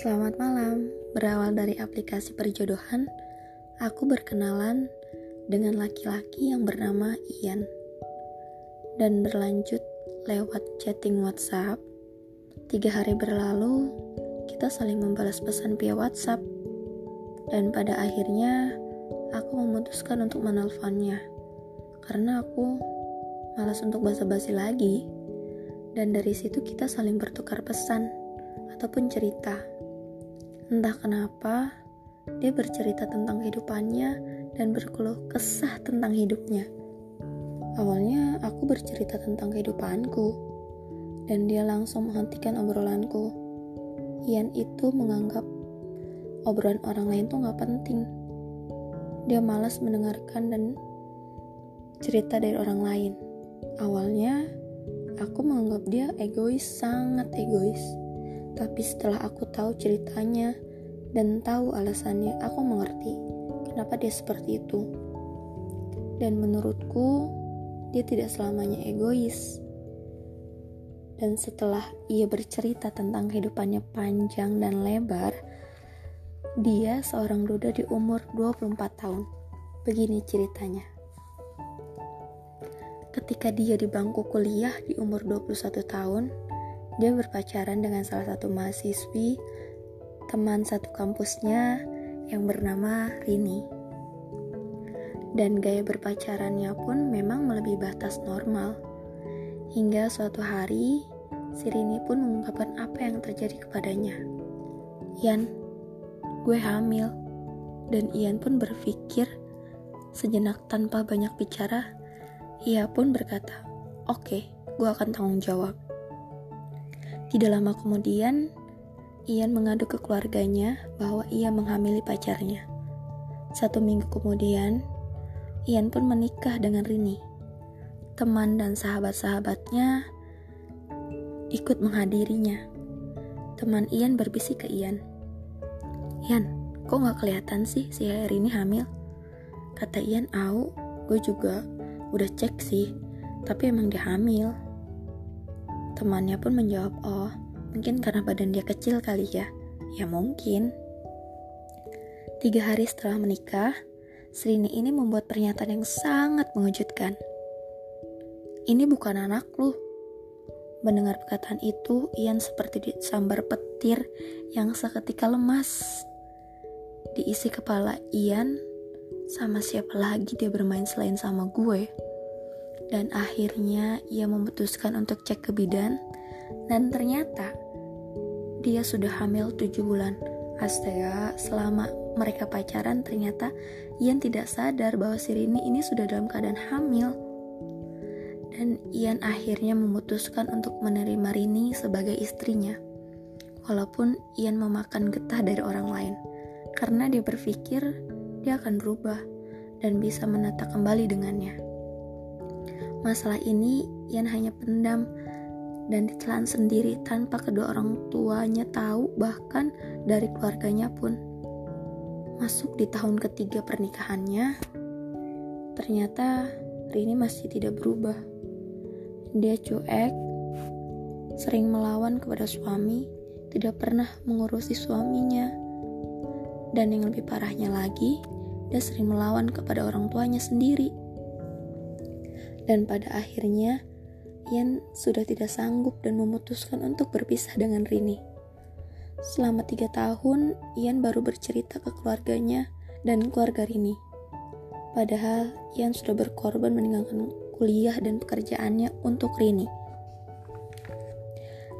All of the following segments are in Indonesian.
Selamat malam. Berawal dari aplikasi perjodohan, aku berkenalan dengan laki-laki yang bernama Ian. Dan berlanjut lewat chatting WhatsApp. Tiga hari berlalu, kita saling membalas pesan via WhatsApp. Dan pada akhirnya, aku memutuskan untuk menelponnya. Karena aku malas untuk basa-basi lagi. Dan dari situ kita saling bertukar pesan ataupun cerita. Entah kenapa, dia bercerita tentang kehidupannya dan berkeluh kesah tentang hidupnya. Awalnya aku bercerita tentang kehidupanku, dan dia langsung menghentikan obrolanku. Ian itu menganggap obrolan orang lain tuh gak penting. Dia malas mendengarkan dan cerita dari orang lain. Awalnya, aku menganggap dia egois, sangat egois. Tapi setelah aku tahu ceritanya dan tahu alasannya, aku mengerti kenapa dia seperti itu. Dan menurutku, dia tidak selamanya egois. Dan setelah ia bercerita tentang kehidupannya panjang dan lebar, dia seorang duda di umur 24 tahun. Begini ceritanya. Ketika dia di bangku kuliah di umur 21 tahun, dia berpacaran dengan salah satu mahasiswi teman satu kampusnya yang bernama Rini. Dan gaya berpacarannya pun memang melebihi batas normal. Hingga suatu hari, si Rini pun mengungkapkan apa yang terjadi kepadanya. Ian, gue hamil. Dan Ian pun berpikir sejenak tanpa banyak bicara, ia pun berkata, oke, okay, gue akan tanggung jawab. Tidak lama kemudian, Ian mengadu ke keluarganya bahwa ia menghamili pacarnya. Satu minggu kemudian, Ian pun menikah dengan Rini. Teman dan sahabat-sahabatnya ikut menghadirinya. Teman Ian berbisik ke Ian. Ian, kok gak kelihatan sih si Rini hamil? Kata Ian, au, gue juga udah cek sih, tapi emang dia hamil. Temannya pun menjawab, oh mungkin karena badan dia kecil kali ya. Ya mungkin. Tiga hari setelah menikah, Srini ini membuat pernyataan yang sangat mengejutkan. Ini bukan anak lu. Mendengar perkataan itu, Ian seperti disambar petir yang seketika lemas. Diisi kepala Ian, sama siapa lagi dia bermain selain sama gue? Dan akhirnya ia memutuskan untuk cek ke bidan dan ternyata dia sudah hamil 7 bulan. Astaga, selama mereka pacaran ternyata Ian tidak sadar bahwa si Rini ini sudah dalam keadaan hamil. Dan Ian akhirnya memutuskan untuk menerima Rini sebagai istrinya. Walaupun Ian memakan getah dari orang lain. Karena dia berpikir dia akan berubah dan bisa menata kembali dengannya. Masalah ini Ian hanya pendam dan ditelan sendiri tanpa kedua orang tuanya tahu bahkan dari keluarganya pun. Masuk di tahun ketiga pernikahannya, ternyata Rini masih tidak berubah. Dia cuek, sering melawan kepada suami, tidak pernah mengurusi suaminya. Dan yang lebih parahnya lagi, dia sering melawan kepada orang tuanya sendiri dan pada akhirnya Ian sudah tidak sanggup dan memutuskan untuk berpisah dengan Rini. Selama tiga tahun, Ian baru bercerita ke keluarganya dan keluarga Rini. Padahal Ian sudah berkorban meninggalkan kuliah dan pekerjaannya untuk Rini.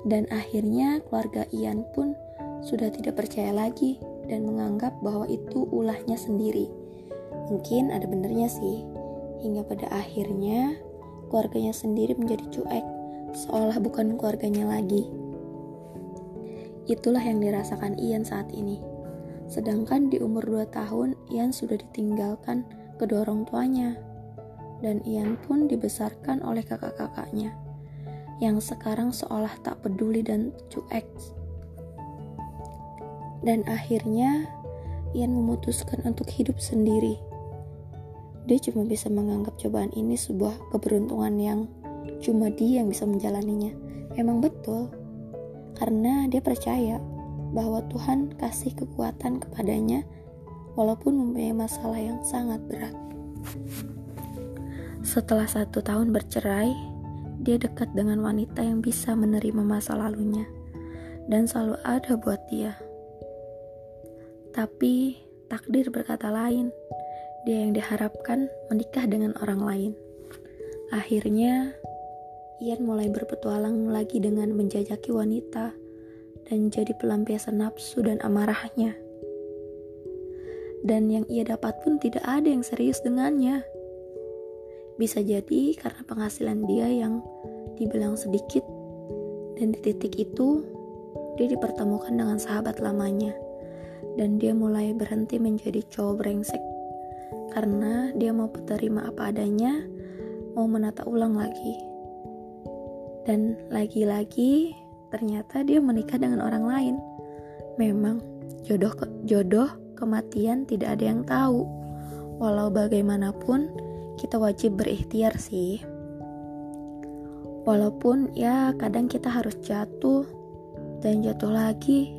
Dan akhirnya keluarga Ian pun sudah tidak percaya lagi dan menganggap bahwa itu ulahnya sendiri. Mungkin ada benernya sih, hingga pada akhirnya keluarganya sendiri menjadi cuek, seolah bukan keluarganya lagi. Itulah yang dirasakan Ian saat ini. Sedangkan di umur 2 tahun, Ian sudah ditinggalkan kedua orang tuanya. Dan Ian pun dibesarkan oleh kakak-kakaknya, yang sekarang seolah tak peduli dan cuek. Dan akhirnya, Ian memutuskan untuk hidup sendiri dia cuma bisa menganggap cobaan ini sebuah keberuntungan yang cuma dia yang bisa menjalaninya. Emang betul, karena dia percaya bahwa Tuhan kasih kekuatan kepadanya walaupun mempunyai masalah yang sangat berat. Setelah satu tahun bercerai, dia dekat dengan wanita yang bisa menerima masa lalunya dan selalu ada buat dia. Tapi takdir berkata lain. Dia yang diharapkan menikah dengan orang lain. Akhirnya, Ian mulai berpetualang lagi dengan menjajaki wanita dan jadi pelampiasan nafsu dan amarahnya. Dan yang ia dapat pun tidak ada yang serius dengannya. Bisa jadi karena penghasilan dia yang dibilang sedikit dan di titik itu dia dipertemukan dengan sahabat lamanya dan dia mulai berhenti menjadi cowok brengsek karena dia mau terima apa adanya mau menata ulang lagi. Dan lagi-lagi ternyata dia menikah dengan orang lain. Memang jodoh ke jodoh kematian tidak ada yang tahu. Walau bagaimanapun kita wajib berikhtiar sih. Walaupun ya kadang kita harus jatuh dan jatuh lagi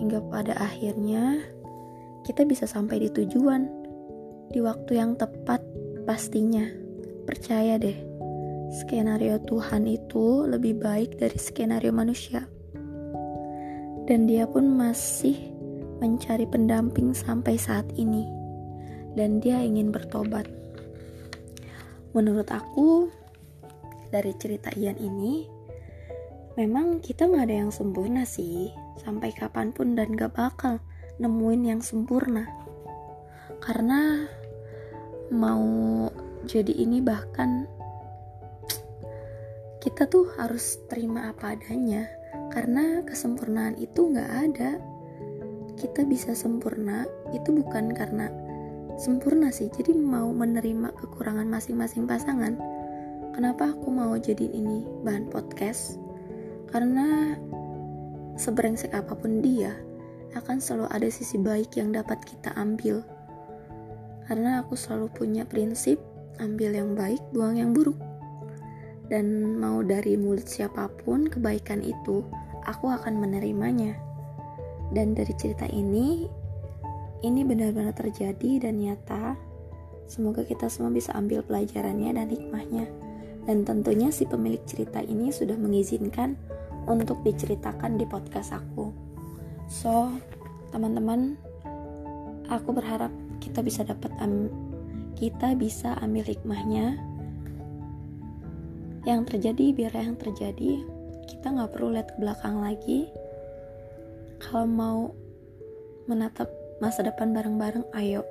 hingga pada akhirnya kita bisa sampai di tujuan di waktu yang tepat pastinya. Percaya deh skenario Tuhan itu lebih baik dari skenario manusia. Dan dia pun masih mencari pendamping sampai saat ini. Dan dia ingin bertobat. Menurut aku dari cerita Ian ini memang kita nggak ada yang sempurna sih. Sampai kapan pun dan gak bakal nemuin yang sempurna. Karena mau jadi ini bahkan kita tuh harus terima apa adanya. Karena kesempurnaan itu nggak ada. Kita bisa sempurna itu bukan karena sempurna sih. Jadi mau menerima kekurangan masing-masing pasangan. Kenapa aku mau jadi ini bahan podcast? Karena sebrengsek apa pun dia akan selalu ada sisi baik yang dapat kita ambil karena aku selalu punya prinsip ambil yang baik buang yang buruk. Dan mau dari mulut siapa pun kebaikan itu aku akan menerimanya. Dan dari cerita ini ini benar-benar terjadi dan nyata. Semoga kita semua bisa ambil pelajarannya dan hikmahnya. Dan tentunya si pemilik cerita ini sudah mengizinkan untuk diceritakan di podcast aku. So, teman-teman, aku berharap kita bisa dapat am kita bisa ambil hikmahnya. Yang terjadi biar yang terjadi, kita nggak perlu lihat ke belakang lagi. Kalau mau menatap masa depan bareng-bareng, ayo